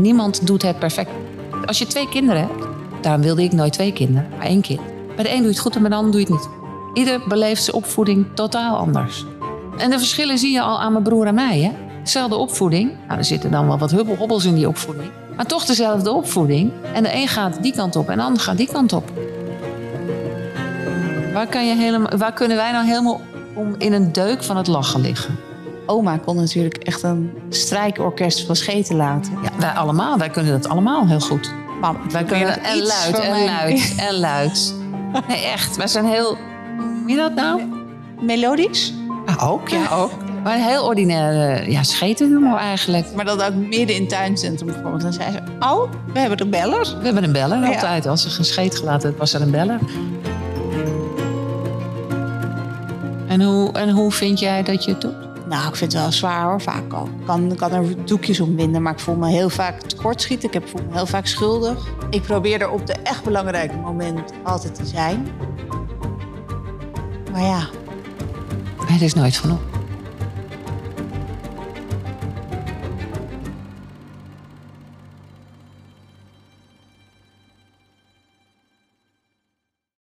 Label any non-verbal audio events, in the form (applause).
Niemand doet het perfect. Als je twee kinderen hebt, daarom wilde ik nooit twee kinderen, maar één kind. Bij de een doe je het goed en bij de ander doe je het niet. Ieder beleeft zijn opvoeding totaal anders. En de verschillen zie je al aan mijn broer en mij. Hè? Opvoeding. Nou, er zitten dan wel wat hubbelhobbels in die opvoeding. Maar toch dezelfde opvoeding. En de een gaat die kant op en de ander gaat die kant op. Waar, kan je helemaal, waar kunnen wij nou helemaal om in een deuk van het lachen liggen? Oma kon natuurlijk echt een strijkorkest van scheten laten. Ja, wij allemaal. Wij kunnen dat allemaal heel goed. Mam, Wij kunnen en iets luid en mijn- luid (laughs) en luid. Nee, echt. Wij zijn heel... Hoe je dat nou? Melodisch, Ja, ook, ja, (laughs) ook. Maar een heel ordinaire ja, schetenhumor eigenlijk. maar dat ook midden in het tuincentrum bijvoorbeeld. Dan zei ze, oh, we hebben de beller. We hebben een beller Ja. altijd. Als er geen scheet gelaten werd, was er een beller. En hoe, en hoe vind jij dat je het doet? Nou, ik vind het wel zwaar hoor, vaak al. Ik kan, kan er doekjes om winden, maar ik voel me heel vaak tekortschieten. Ik heb, voel me heel vaak schuldig. Ik probeer er op de echt belangrijke moment altijd te zijn. Maar ja, Het is nooit van op.